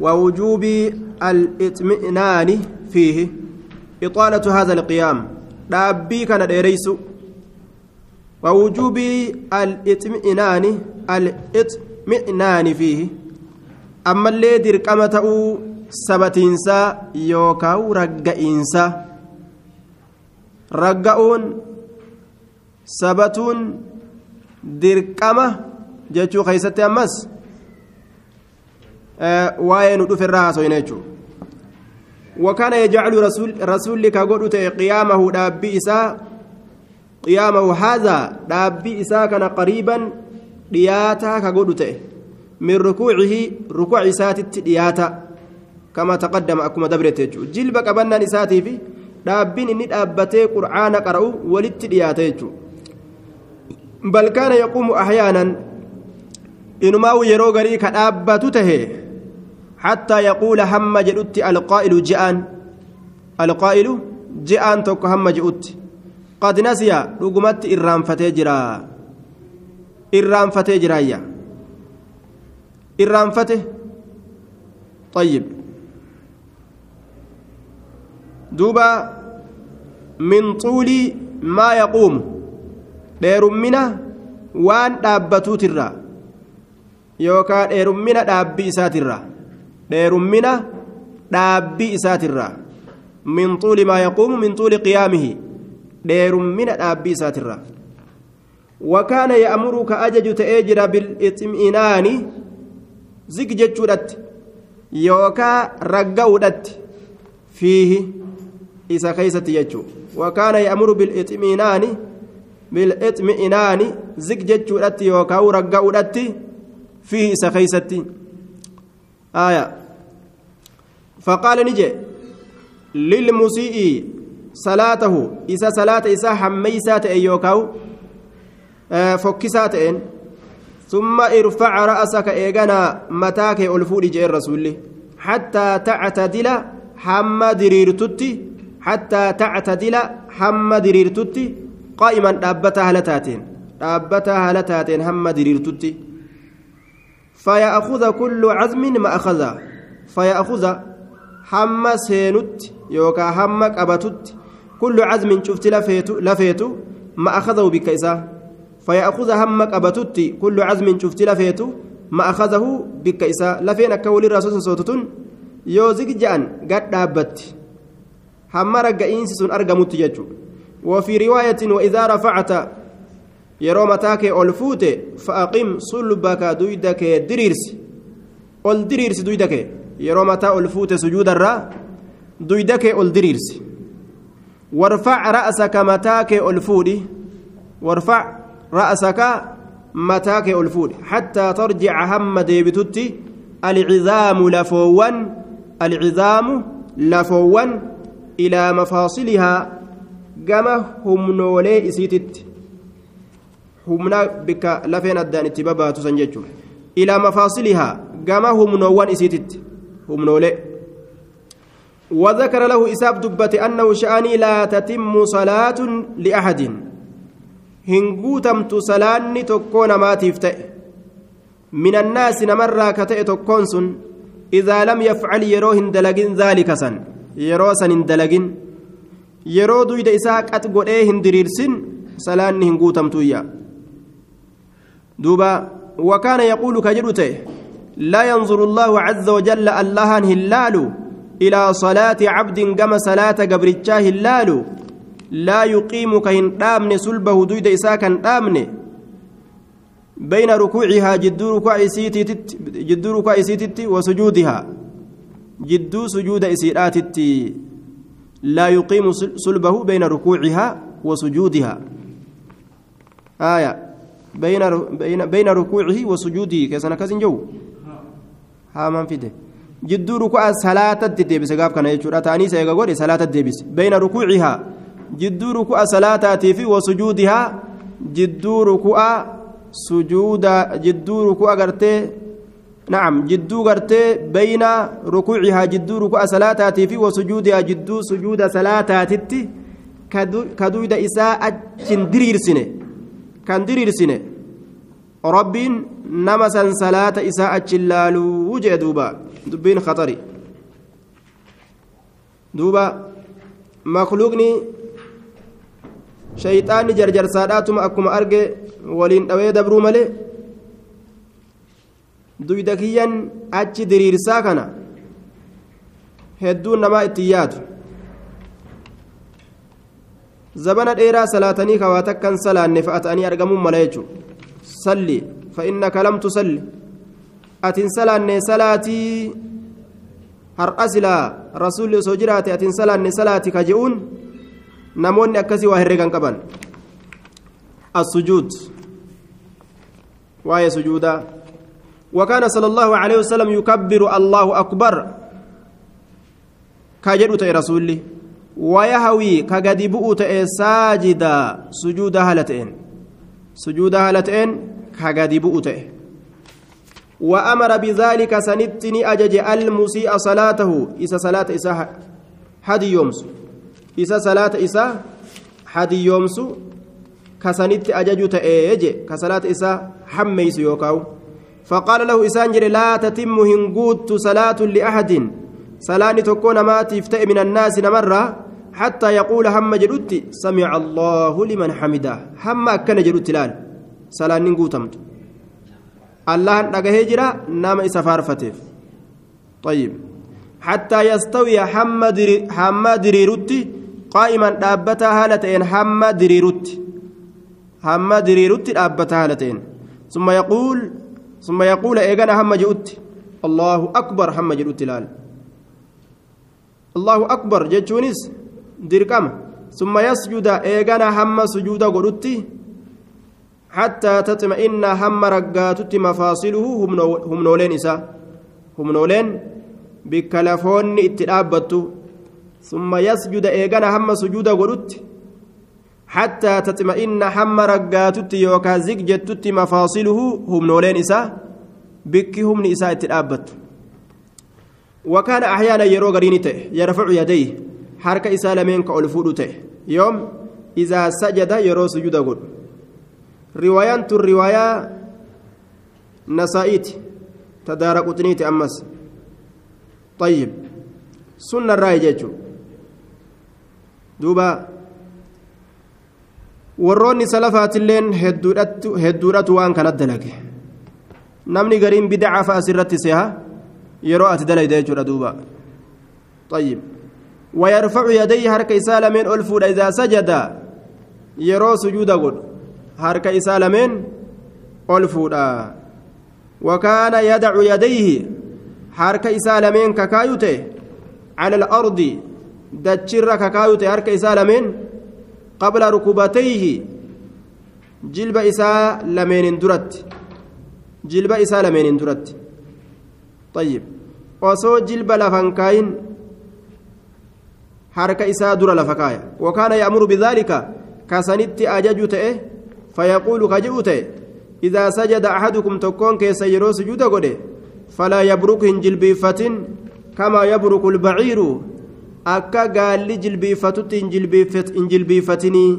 ووجوب الاطمئنان فيه إطالة هذا القيام دابي كان ديريس ووجوب الاطمئنان الاطمئنان فيه أما اللي درقمة سبتينسا يوكاو رقئينسا رقؤون سبتون درقمة جتشو خيستي أمس waa'ee nu dhuferraa haasoyna jechuudha. وكان يجعل رسول رسول كغدوت قيامه دابي إساء قيامه هذا دابي إساء كان قريبا دياتا كغدوت من ركوعه ركوع إسات دياتا كما تقدم أكما دبرت جلب قبلنا إساتي في دابين إني دابتي قرآن قرأوا ولت دياتا بل كان يقوم أحيانا إنما يرو غري كدابتو تهي حتى يقول هم جئت القائل جاءن القائل جاءن توك هم جئت. قد نسي رقمت إرام فتجرا إرام فتجرا إرام فته طيب. دوبا من طول ما يقوم. ديرمنا وان دابتو ترى. يوكا ديرمنا دابي ساترا dheerummina dhaabbii isaatirraa min xuuli maa yaquumu min xuuli qiyaamihi. Dheerummina dhaabbii isaatirraa wakaana ya'muruu ka ajaju ta'ee jira bilixminaani zig jechuudhatti yookaa ragga'uudhatti fiihi isa keeysatti jechuu. Wakaana ya'muru bilixminaani bilixminaani zig jechuudhatti yookaa ragga'uudhatti fiihi isa keeysatti. آية. فقال نجي للمسيء صلاته. إسا صلاة إسا حميسات أيوكاو آه فكسات إن. ثم ارفع رأسك إيغانا متاك ألفود جاء الرسول. حتى تعتدل حما دريرتتي حتى تعتدل حما دريرتتي قائما دابتها هلتاتين. دابتها هلتاتين حما دريرتتي فيأخذ كل عزم ما أخذ. فيأخذ حما سينت يوكا حما قبتت كل عزم شفت لفيت لفيت ما أخذه بكيسا فيأخذ حما قبتت كل عزم شفت لفيت ما أخذه بكيسا لفين كول الرسول صوتتون؟ جان قد دابت. حما رقئينس سن أرقمت يجو وفي رواية وإذا رفعت yeroo mataa kee ol fuute fa'aqim sulbaka duyda kee diriirsi ol diriirsi duyda kee yeroo mataa ol fuute sujuudarraa duyda kee ol diriirsi warfac ra'saka mataa kee ol fuudhi warfac ra'saka mataa kee ol fuudhi hattaa tarjica hamma deebitutti alcizaamu lafoowwan alcizaamu lafoowwan ilaa mafaasilihaa gama humnoolee isiititti humna bikka lafeen addaan itti babaatu san jechuun ilaa mafaasilihaa gama humnoowwan isiititti humnoolee. وذكر له إساب دبة أنه شأني لا تتم صلاة لأحد هنقوتمت صلاني تكون ما تفتئ من الناس نمر كتئ تكونس إذا لم يفعل يروهن دلقين ذلك سن يروسن دلقين يرو دويد إساق أتقول إيه هندريرسن صلاني هنقوتمت إياه دوبا وكان يقول كجرته لا ينظر الله عز وجل الله هلال إلى صلاة عبد كما صلاة قبرتشاه هلال لا يقيم كهن دامن سلبه دويد إساكا دامن. بين ركوعها جدو ركوع جدو ركوع إسيتت وسجودها. جدو سجود إسيراتت لا يقيم سلبه بين ركوعها وسجودها. آية. بين ركوعه وسجوده. كسنا كزن جو؟ ها من فيده. جدو ركوع صلاة الدبس قاب كان يجور. تاني سيغا صلاة الدبس بين ركوعها. جدو ركوع صلاة في وسجودها. جدو ركوع سجود جدو ركوع غرتي نعم. جدو غرتي بين ركوعها. جدو ركوع صلاة في وسجودها. جدو سجود صلاة تتي كدو كدو إذا أجن درير سنة. Kan diriirsine rabbiin nama san salaata isaa achi laaluu jee duuba dubbiin khaxari duuba makluuqni shayxaanni jarjarsaadhaatuma akkuma arge waliin dhawee dabruu malee duyda kiyyan achi diriirsaa kana hedduun namaa ittiin yaadu salaanne fa'atanii argamuun mala jechuudha salli fa'innaka lam tusalli atiin salaanne salaatii har'a silaa rasuulli osoo jiraate atiin salaanne salaati ka je'uun namoonni akkasii waa herregan qaban السجود واي سجودا وكان صلى الله عليه وسلم يكبر الله أكبر كجدت رسولي ويهوي كقد بؤت ساجدا سجود هلتين سجود هلتين كقد بؤت وأمر بذلك سنتني أجج المسيء صلاته. إسا صلاة إسا حدي يومس إسا صلاة إسا حدي يومس كسنت أجج تأيج كصلاة إسا حميس يوكاو. فقال له إسان لا تتم هنقوت صلاة لأحد. صلاة تكون ما تفتئ من الناس نمرة. حتى يقول هم جلوت سمع الله لمن حمده. هم أكن جلوت لال صلاة نقوتمت الله نقه جرا نام إسفار فتف طيب. حتى يستوي حمد حمد ريروتي قائما دابتا هالتين حمد ريروتي حمد ريروتي دابتا هالتين. ثم يقول ثم يقول إيغانا هم جئت الله أكبر هم جئت لال الله أكبر جتونس دركم ثم يسجد إيغانا هم سجود قلت حتى تطمئن هم رقاتت مفاصله هم نولين إسا هم نولين بكلفون اتلابت ثم يسجد إيغانا هم سجود قلت حتى تطمئن هم رقاتت يوكا زججتت مفاصله هم نولين إسا بك هم نساء اتلابت وكان أحيانا يرو غرينته يرفع يديه حركة إسالمين كأولفودته يوم إذا سجد يرو سجود قل روايان الرواية نسائيت تدارك تنيت أمس طيب سنة الرأي جيتشو دوبا warroonni salafaatilleen hedduudhatu waan kanat dalage namni gariin bidacaa fa'a asirratti seha yeroo ati dalayda jechuudha duuba طيب ويرفع يديه حركة إسالمين ألفود إذا سجد يرو سجود قل حركة إسالمين ألفود وكان يدع يديه حركة إسالمين ككايوته على الأرض. دتشر ككايوته حركة إسالمين قبل ركبتيه. جلب إساء لمن درت جلب إساء درت طيب. jilba lafan kaayin harka isaa dura lafa kaaya wakaana ya'muru bidaalika kasanitti ajaju ta'e fayaquulu ka jedhu ta'e idaa sajada axadukum tokkoon keessa yeroo sujuuda godhe falaa yabruk hin jilbiiffatin kamaa yabruku lbaciiru akka gaalli jilbiiffatutti hin jilbiiffatinii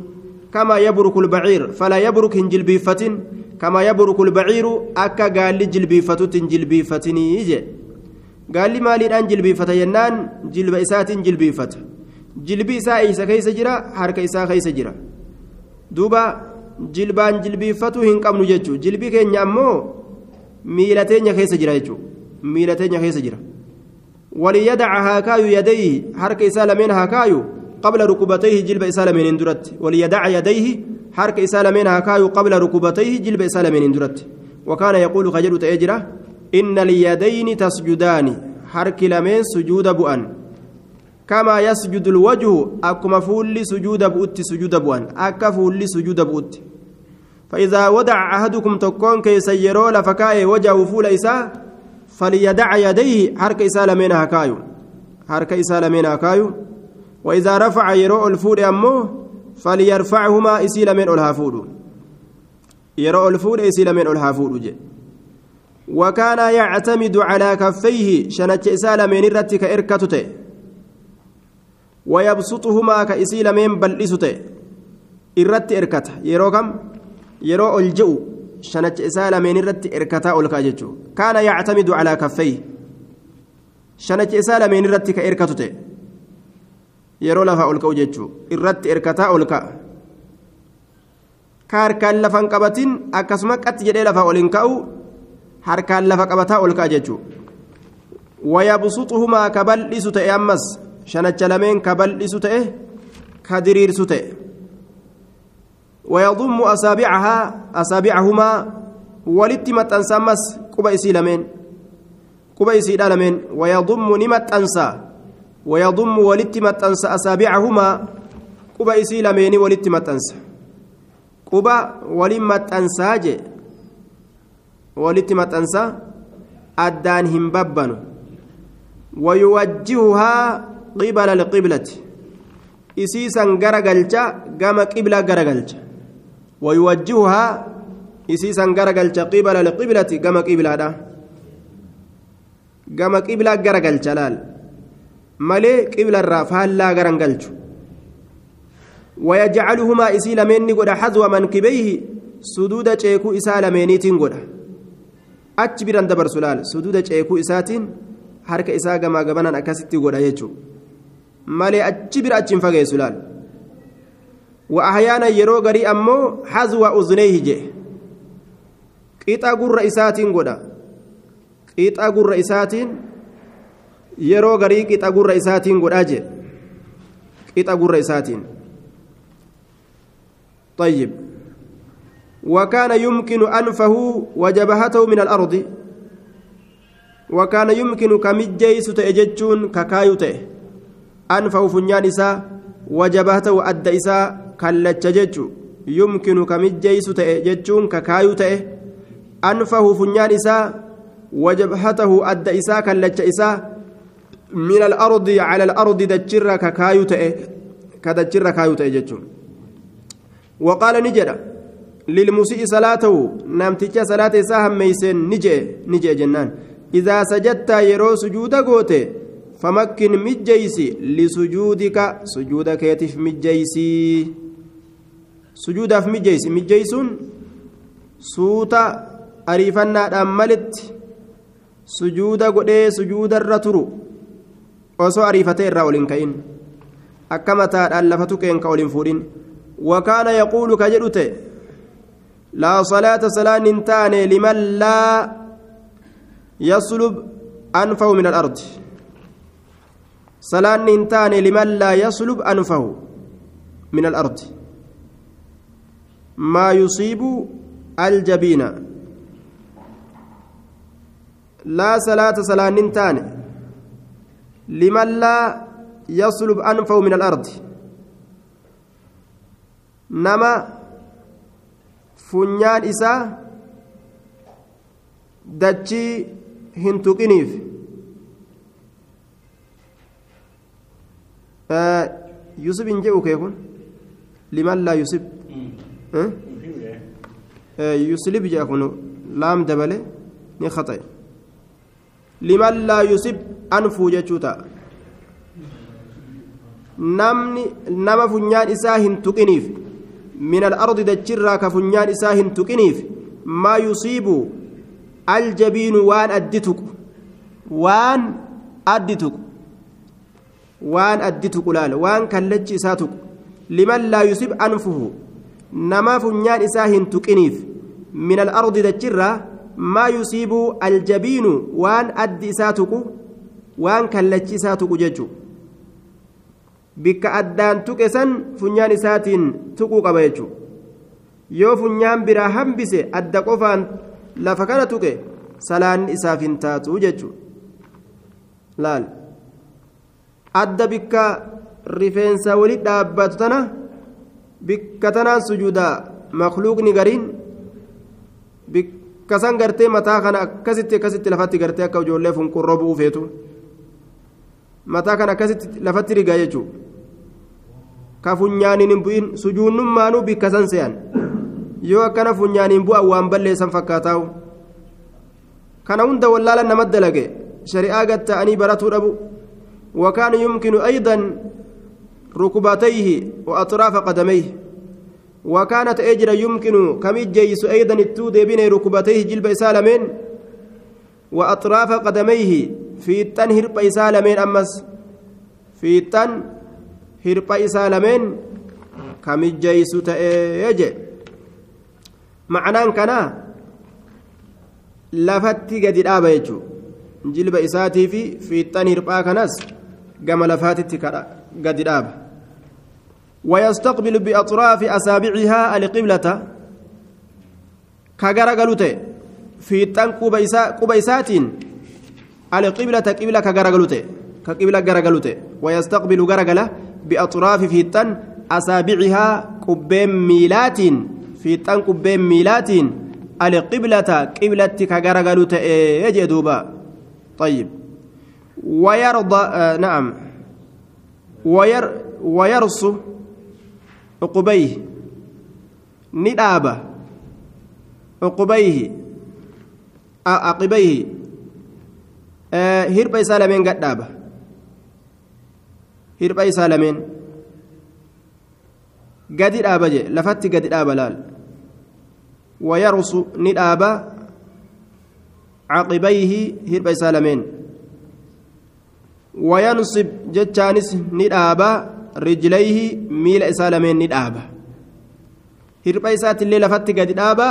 kamaa yabruku lbaciir falaa yabruk hin jilbiiffatin kamaa yabruku lbaciiru akka gaalli jilbiiffatutti hin jilbiiffatinii jedhe gaalli maaliidhaan jilbiifata jennaan jilba isaatiin jilbiifata jilbi isaa eeysa keeysa jira harka isaa keeysa jira duuba jilbaan jilbiiffatuu hin qabnu jechuu jilbi keenya ammoo miila teenya keessa jira jechuu miila teenya keessa jira وليدع هاكايو يديه حركة إسالمين هاكايو قبل ركبتيه جلب إسالمين اندرت وليدع يديه حركة إسالمين هاكايو قبل ركبتيه جلب إسالمين اندرت وكان يقول خجل تأجره إن اليدين تسجدان حرك لمن سجود بؤن. كما يسجد الوجه أكما فول سجود بؤت سجود بؤن أكا فول سجود بؤت فإذا ودع أحدكم تكون كي سيرو لفكاي وجهه فول إساء فليدع يديه حرك إساء لمن هكايو حرك إساء لمن هكايو وإذا رفع يرو الفول أمه فليرفعهما إسي لمن الهافود يرو الفول إسي لمن الهافود جي. وكان يعتمد على كفيه شنت إسال من الرت كإركتته ويبسطهما كإسيل من بلسته الرت إركته يرو كم يرو الجو kaffayhi shanacha isaa lameen irratti ka erkatu ta'e yeroo lafaa ol ka'u jechuudha irratti erkataa ol ka'a ka harkaan lafan qabatin akkasuma qatti jedhee lafaa ol hin ka'u harkaan lafa qabataa ol ka'a jechuudha wayabsuxuhumaa ka bal'isu ta'e ammas shanacha lameen ka bal'isu ta'e. Ka diriirsu ta'e. ويضم أصابعها أصابعهما ولت متنسى مس قبا إسي لمن قبا إسي لمن ويضم نمت أنسى ويضم ولت متنسى أصابعهما قبا إسي لمن ولت متنسى قبا ولمت أنسى جي ولت متنسى أدان هم ببن ويوجهها القبلة إسيسا غرقلجا قام قبلة غرقلجا ويوجهها إسيسا غرقلت قبل القبلة كما قبلة كما قبلة غرقلت لال. مالي قبلة الرافال لا غرقلت ويجعلهما إسيل مني قد حذو منكبيه سدود شيكو إسال منيتين قد أجبرا دبر سلال سدود شيكو إساتين harka isaa gamaa gabanaan akkasitti godha jechuudha malee achi bira achi hin fageessu laal. وأحيانا يرو غري أمو حذو أذنيه جي قيطا قر إساتين قدا قيطا قر إساتين يرو غري قيطا قر إساتين قدا جي قيطا قر إساتين طيب وكان يمكن أنفه وجبهته من الأرض وكان يمكن كمجيس تأججون ككايوته أنفه فنيان إسا وجبهته أدى إسا kallacha jechuun yumkinu kamijjeessu ta'e jechuun kakaayuu ta'e anfahu funyaan isaa wajabhatahu adda isaa kallacha isaa min al-ardi cala al-ardi dachirra kakaayuu ta'e ka dachirra kaayuu ta'e jechuun waqaala ni jedha namticha salaata isaa hammeeyseen ni je'e ni je'e jennaan idaa sajattaa yeroo sujuuda goote suuta ariifannaadhaan malitti sujuuda godhee sujuudarra turu osoo ariifatee irraa ol hin ka'in akka mataadhaan lafa tuqeen ka ol hin fuudhin wakaana yaquulu ka jedhu ta'e laa salaata salaan hin taane liman laa yaslub anfahu min alardi liman laa yaslub anfahu min alardi maa yusiibu aljabiina laa salaata salaanni hin taane liman laa yaslub anfahu min alardi nama funyaan isaa dachii hin tuqiniif jedha kun laam dabale ni khaxa'e liman laa yusib anfuu jechuu ta'a namni nama funyaan isaa hin tuqiniif min al-ardi dachirraa ka funyaan isaa hin tuqiniif maa yusiibu aljabiinu waan addi tuqu waan addi tuqu waan addi tuqu laala waan kallachi isaa tuqu liman laa yusib anfuhu nama funyaan isaa hin tuqiniif min al-ardi dachirraa maa yusiibu aljabiinu waan addi isaa tuqu waan kallachi isaa tuqu jechuudha bikka addaan tuqe san funyaan isaatiin tuquu qaba jechuudha yoo funyaan biraa hambise adda qofaan lafa kana tuqe salaanni isaaf hin taatu laal adda bikka rifeensa wali dhaabbatu tana bikka tanaan sujuuda makluuqni gariin bikka san gartee mataa kana akkasitti akkasitti lafatti gartee akka ijoollee funqurroo bu'uu feetu. Mataa kana akkasitti lafatti rigaa jechuudha. ka funyaaniin hin bu'in sujuunnummaanuu bikka san se'an. Yoo akkana funyaaniin bu'an waan balleessan fakkaataa'u. Kana hunda wallaalan nama dalage. Shari'aa gatta'anii baratuu dhabu وكان يمكن أيضا ركبتيه وأطراف قدميه. وكانت أجرا يمكن كم جيس أيضا التود بين ركبتيه جلب إسالمين وأطراف قدميه في التن هرب إسالمين. أمس في التن هرب إسالمين كم جيس تأجي معنى كان lafatti gadi dhaaba jechuudha jilba isaatii fi fiixan hirphaa kanas gama lafaatitti gadi dhaaba. ويستقبل بأطراف أصابعها القبلة كغرغلوت في تن قبيسات القبلة قبلة كغرغلوت كقبلة غرغلوت ويستقبل غرغلة بأطراف في تن أصابعها قبين ميلات في تن قبين ميلات القبلة قبلة كغرغلو تأي دوبا طيب ويرضى آه نعم. وير ويرص عقبيه ندابة عقبيه عقبيه آه هرب سالمين قد دابة. هرب سالمين قد دابة لفت قد دابة لال. ويرس ندابا عقبيه هرب سالمين وينصب جتانس ندابا رجليه ميل سالمين ندابا هرب إسات الليل فتق ندابا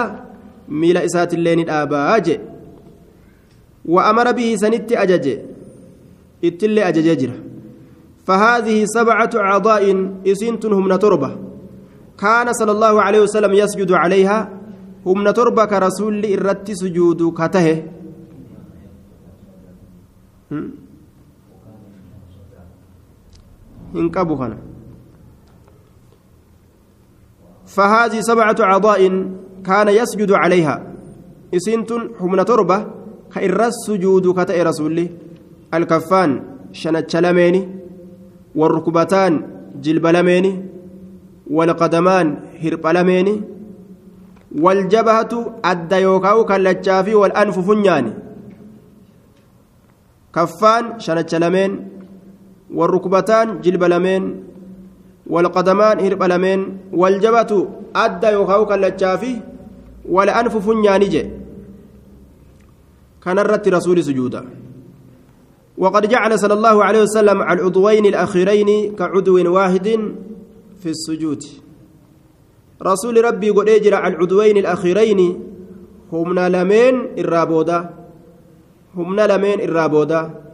ميل إسات الليل ندابا أجي. وأمر به سنت أجج اتلي أجججر فهذه سبعة أعضاء إسنتهم نتربة. كان صلى الله عليه وسلم يسجد عليها. humna torba ka rasuulli irratti sujuudu qabu kana فهذه سبعة أعضاء كان يسجد عليها. إسنتن حمنا تربة خير السجود كتئ رسولي. الكفان شنت لميني والركبتان جلب والقدمان هرب والجبهة أدى يوكاو والأنف فنياني كفان شنتش لمين والركبتان جلب لمين والقدمان هرب لمين والجبهة أدى يوكاو كاللتشافي والأنف فنياني جي. كان الرت رسول سجودا. وقد جعل صلى الله عليه وسلم العضوين الأخيرين كعضو واحد في السجود. رسول ربي قد اجرى العدوين الأخيرين همنا لمن الرابودا همنا لمن الرابودا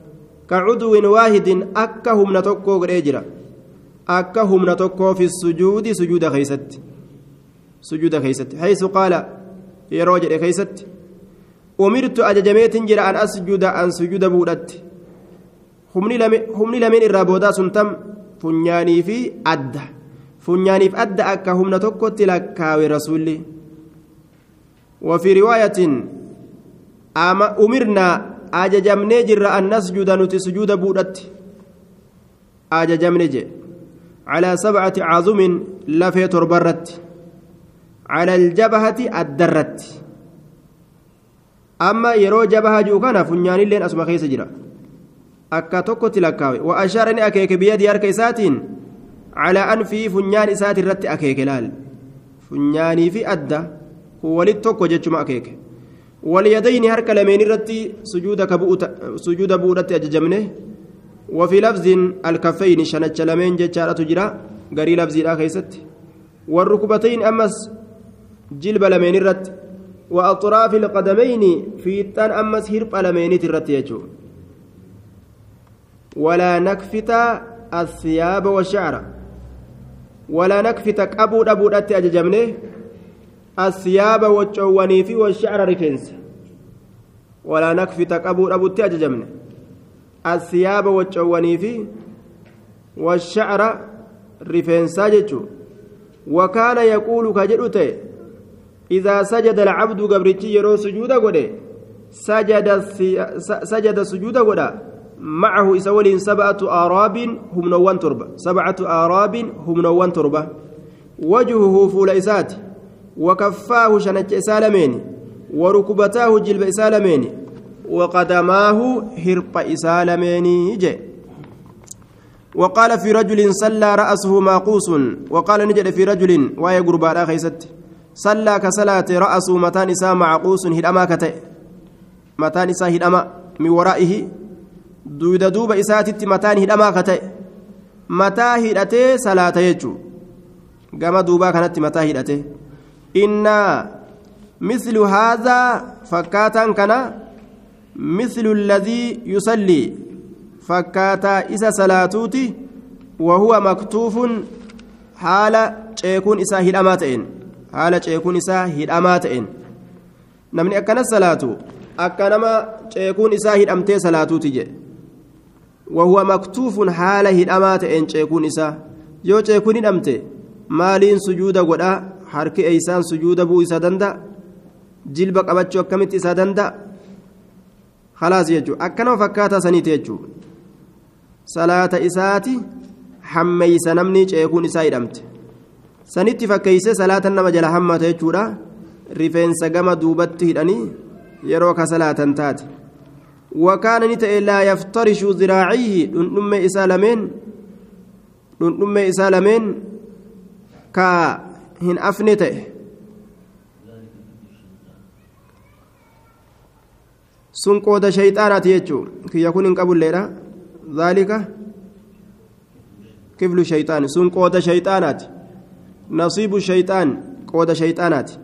كعدو واحد أكا همنا توكو اجرى أكا همنا توكو في السجود سجود خيست. سجود خيست. حيث قال يا رجل خيست أمرت أججميت جرى أن أسجد أن سجود بودت. humni lameen irraa boodaa sun tam funyaanii fi adda funyaaniif adda akka humna tokkotti lakkaawe وفي رواية أما أمرنا أججمني جر أن نسجد نتي سجود بودت أججمني جي على سبعة عظم لفي تربرت على الجبهة الدرت أما يرو جبهة جوكنا فنيان لين أسمى خيس جرا أكا توكو تلكاوي وأشارني أكيك بيدي أركي ساتين على أنفي فنيان إسات الرت أكيك لال فنياني في أدى هو ولتوكو جتشما أكيك واليدين هرك لمين الرتي سجود كبؤت سجود بورت أججمنه. وفي لفظ الكفين شنت لمين جتشارة جرا غري لفظ الآخيست والركبتين أمس جلب لمين الرت وأطراف القدمين في التان أمس هرب لمين الرت يجو. ولا نكفت الثياب والشعر. ولا نكفت أبو أبو أتي الثياب والشواني في والشعر رفنس ولا نكفت أبو أبو أتي أججمنه الثياب والشواني في والشعر جتشو وكان يقول كجدوته إذا سجد العبد قبرتي يرو سجود قده. سجد سجد سجود قده. معه إسولين سبعة آراب هم نوان تربة. سبعة آراب هم نوان تربة. وجهه فول إسات وكفاه شنج إسالمين وركبتاه جلب إسالمين وقدماه هرب إسالمين جي وقال في رجل صلى رأسه ماقوس وقال نجد في رجل ويا قربان خيست صلى كصلاة رأسه متان إساء معقوس هدأما كتئ متان إساء هدأما من ورائه دويدا دوبا إساتت متان هدأما كتئ متى هدأتي صلاة يجو. قام دوبا كانت متى هدأتي إن مثل هذا فكاتا كان مثل الذي يصلي فكاتا إسا صلاتوتي وهو مكتوف حال ceekuun isaa hidhamaa ta'een haala ceekuun isaa hidhamaa ta'een namni akkana salaatu akka nama ceekuun isaa hidhamtee salaatuuti jedhe wahuwa maktuufun haala hidhamaa ta'een ceekuun isaa yoo ceekuun hidhamte maaliin sujuuda godhaa harki eeysaan sujuuda bu'uu isa danda'a jilba qabachuu akkamitti isaa danda'a khalaas jechuudha akkanama fakkaataa saniiti jechuudha salaata isaati hammeeysa namni ceekuun isaa hidhamte sanitti fakkeeyse salaata nama jala hammata jechuudha rifeensa gama duubatti hidhanii yeroo ka salaatan taate wakaana ni ta'e laa yaftarishu ziraacihi dhundhummee isaa lameen dhundhummee isaa lameen ka hin afne ta'e sun qooda shayxaanaati jechuu kiyya kun hin qabulleedha dhaalika kiflu shayxaani sun qooda shayxaanaati nasiibu shayxaan qooda shayxaanaati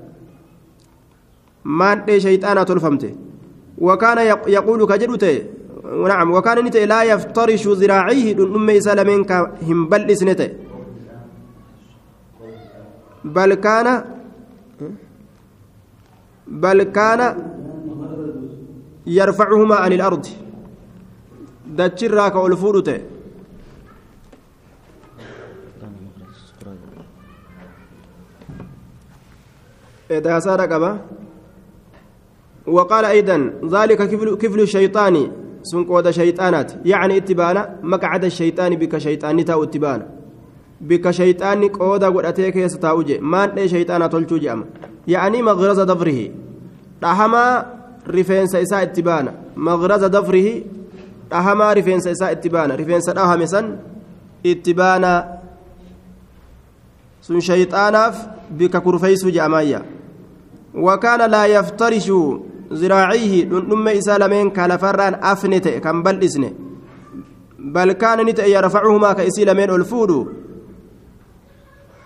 maandhee shayxaanaa tolfamte ka jedhu ta'e نعم وكان نت لا يفترش ذراعيه دون سلمين كهم بل اسنته بل كان بل كان يرفعهما عن الأرض. دتشرا كأولفورته إذا صار قبا وقال أيضا ذلك كفل, كفل الشيطان. سنقود شيطانات. يعني اتبانا مقعد الشيطان بك شيطان. تاو اتبانا. بك شيطان قودا قدتي كيس تاوجي ما انت شيطانا تلچو جام يعني مغرز ظفره رحما رفينس إساء اتبانا مغرز ظفره رحما رفينس إساء اتبانا رفينس رحم سن اتبانا سن شيطاناف بك كرفيس جامايا وكان لا يفترش ذراعيه دندم إسا لمن كالفران أفنت كم بل إسنه بل كان نت يرفعهما كإسي لمن الفود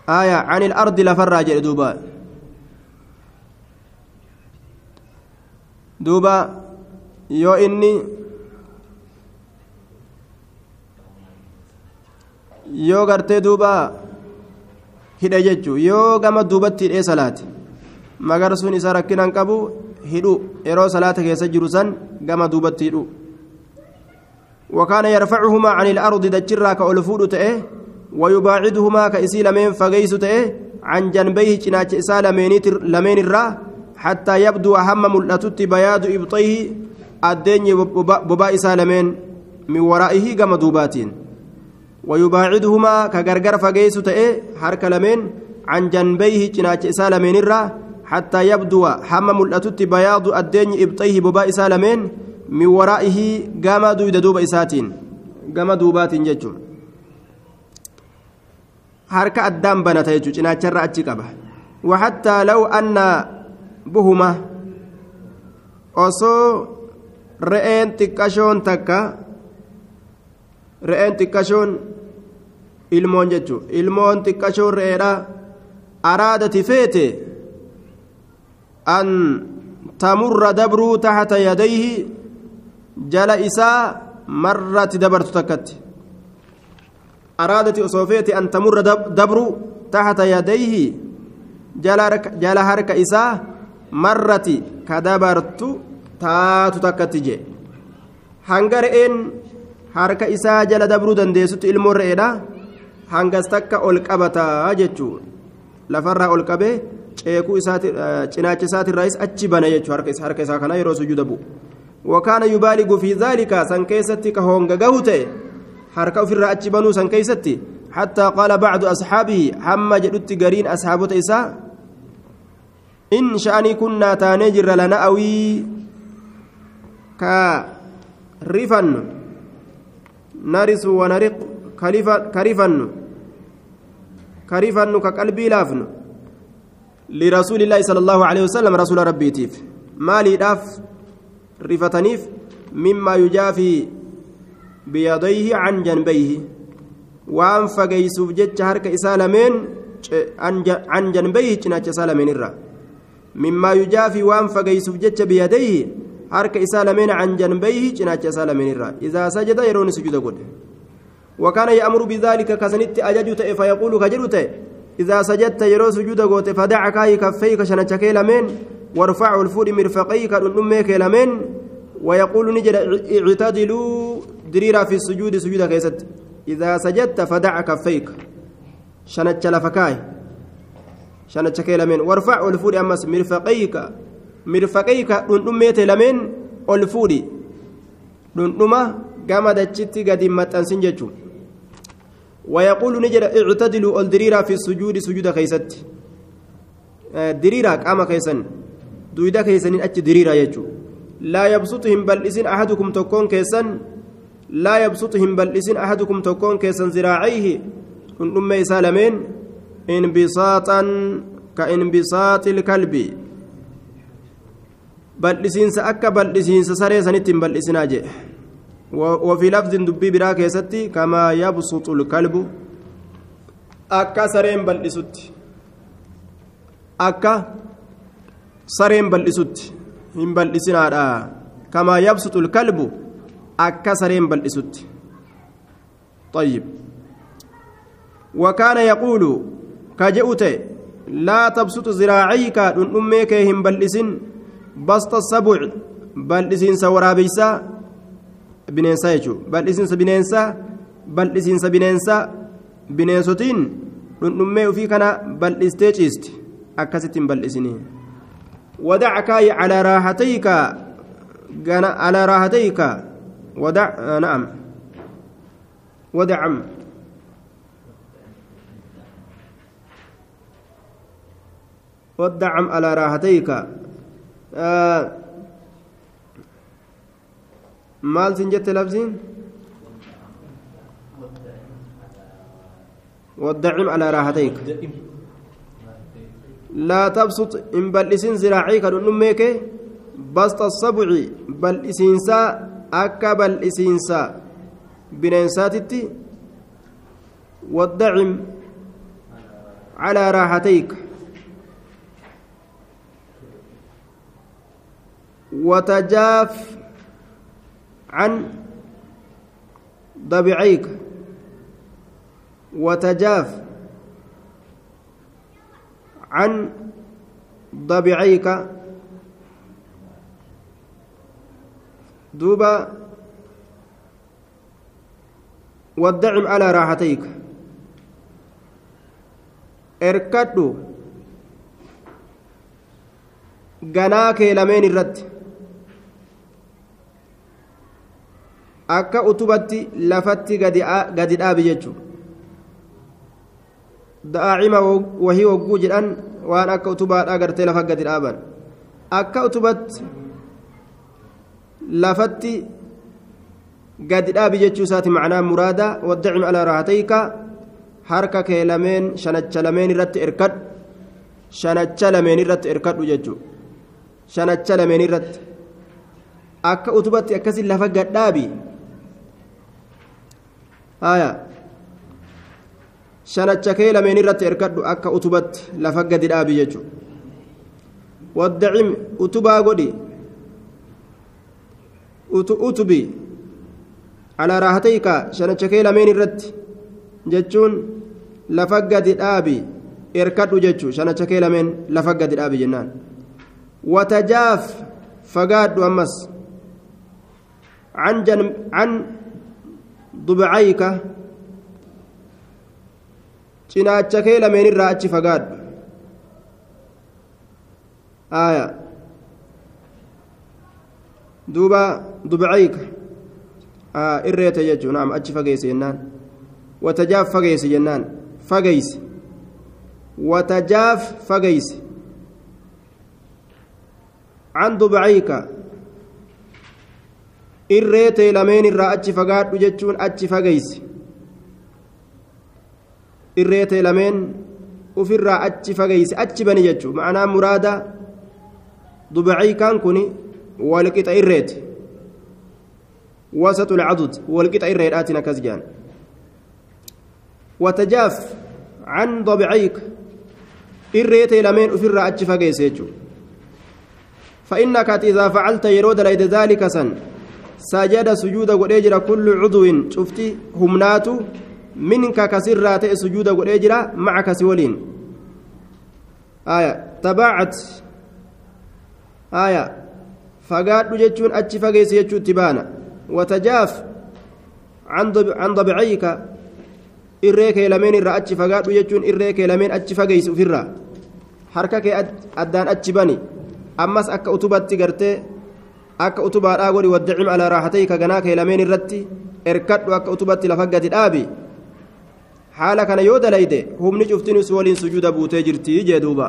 آية عن الأرض لفراج دوبا دوبا يو إني hidha jechuun yoo gama duubatti hidhee salaate magarsuun isaa rakkinaan qabu hidhu yeroo salaata keessa jiru san gama duubatti hidhu وكان يرفعهما عن الأرض دجرا كألفود تأه ويباعدهما كإسي لمن فقيس تأه عن جنبيه جناج إسا لمن الرا حتى يبدو أهم ملأتت بياض إبطيه الدين ببا إسا لمن من ورائه كما دوباتين. ويباعدهما كغرغر فقيس تأه حرك لمن عن جنبيه جناج إسا لمن الرا حتى يبدو حم ملأتت بياض الدين إبطيه ببا إسا لمن من ورائه قام دوب إساتين. حركة الدام بنت يجو جناچر أجي قبه وحتى لو أن بهما osoo re'een xiqqashoon takka re'een xiqqashoon ilmoon jechuun ilmoon xiqqashoon re'eedha araadati feete an tamurra dabruu taxta yadayhi jala isaa marratti dabartu takkatti an tamurra dabruu taxta yadayhi jala harka isaa marratti ka dabartu taatu takkatti jee hanga re'een harka isaa jala dabruu dandeessutti ilmoon re'eedha hangas takka ol qabataa jechuu lafarraa ol qabee ceekuu isaati cinaacha isaatirraayis achi bana jechuu harka isaa kana yeroo sujuuda wakaana yubaaligu fi dhaalika san keessatti ka honga gahu ta'e harka ofirraa achi banuu san حتى قال بعض أصحابه حما جدت قرين أصحابه إساء إن شأني كنا تانجر لنا أوي كرفن نرث ونرق كرفن كرفن كقلبي لافن لرسول الله صلى الله عليه وسلم رسول ربي تيف مالي داف رفتنيف مما يجافي بيديه عن جنبيه. وان فقيسوف جتش هرك إسالمين عن جنبيه جناش سالمين الرّ مما يجافي وان فقيسوف جتش بيديه harka isaa lameen can janbayhi cinaacha isaa lameen irraa idaa sajada yeroon sujuda godhe وكان يأمر بذلك كسنت أجج فيقول كجرت إذا سجدت يرو سجود غوت فدع كاي كفيك شنتك لمن وارفع الفود مرفقيك الأمك لمن ويقول نجد اعتدلوا دريرا في السجود سجود كيست إذا سجدت فدع كفيك شنتك لفكاي شنتك لمن وارفع الفود أمس مرفقيك mirfaqayka dhundhummeete lameen ol fuudhi dhundhuma gama dachitti gadi maxxansin jechuun wayaquulu ni jedha ictadiluu ol diriiraa fi sujuudi sujuuda keeysatti diriiraa qaama keessan duyda keeysaniin jechuun laa yabsutu hin bal'isin ahadukum tokkoon keessan laa yabsutu hin bal'isin ahadukum tokkoon keessan ziraacayhi dhundhummee isaa lameen inbisaaxan ka inbisaaxi ilkalbi bal'isiinsa akka bal'isiinsa saree sanitti hin bal'isinaa jee وفي لفظ دبي برا كيستي كما يبسط الكلب أكا سرين بلسوت أكا سرين بلسوت هم بلسنا كما يبسط الكلب أكا سرين بلسوت طيب وكان يقول كجؤت لا تبسط ذراعيك دون أمك هم بلسن basta sabuc bal'isiinsa waraabeysaa bineensaa jechuudha bal'isiinsa bineensaa bal'isiinsa bineensaa bineensotiin dhundhummee ofii kana bal'istee ciisti akkasittiin bal'isinii ودع كاي على راحتيك. على راحتيك. ودع آه نعم. ودعم. ودعم على راحتيك. maal sin jette labsiin والدعم على راحتيك. لا تبسط إن بل إسن زراعيك نميك بسط السبع بل إسنسا أكا بل إسنسا بننساتتي والدعم على راحتيك. وتجاف عن ضبعيك. وتجاف عن ضبعيك دوبا والدعم على راحتيك اركدوا ganaa kee lameen irratti akka utubatti lafatti gadi dhaabi jechuudha daa'ima wahii hogguu jedhan waan akka utubaadhaa gartee lafa gadi dhaaban akka utubatti lafatti gadi dhaabi jechuu isaati macnaa muraada waddacim alaa raahatayka harka kee lameen shanacha lameen irratti irkadhu shanacha lameen irratti irkadhu jechuudha shanacha lameen irratti akka utubatti akkasii lafa gadhaabi haya shanacha kee lameen irratti erkadhu akka utubatti lafa gadi dhaabi jechuudha waddacim utubaa godhi utubi alaa raahatayka shanacha kee lameen irratti jechuun lafa gadi dhaabi erkadhu jechuu shanacha kee lameen lafa gadi dhaabi jennaan watajaaf fagaadhu ammas عن ضبعيك cinaacha kee lameen irraa achi fagaadhu aya duuba dubcayka irreete jechuu naam achi fageeyse jennaan watajaaf fageeyse jennaan fageeyse watajaaf fageeyse can dubcayka irree tee lameen irraa achi fagaadhu jechuun achi fageysi irreetee lameen ufirraa achi fageyse achi bani jechuu. Macnaa muraada dubacaykaan kun walqixa irreeti. وسط العضد والقطع الريداتنا كزجان وتجاف عن ضبعيك الريت لمن أفر أتش فقيسيجو فإنك إذا فعلت يرود ليد ذلك سن سجد سجود قريجرا كل عضو شفتي همناتو منك كسرات سجود قريجرا معك سولين آية تبعت آية فقاد جتشون أتش فقيسيجو تبانا وتجاف عن ضبعيك fagaadhu jechuun irree kee lameen achi fageysi ofirraa harka kee addaan achi bani ammas akka utubatti gartee akka utubaadhaa godhi waddacim alaa raaxatayka ganaa kee lameen irratti erkadhu akka utubatti lafa gadi dhaabi haala kana yoo dalayde humni cuftinus waliin sujuuda buutee jirtii jee duuba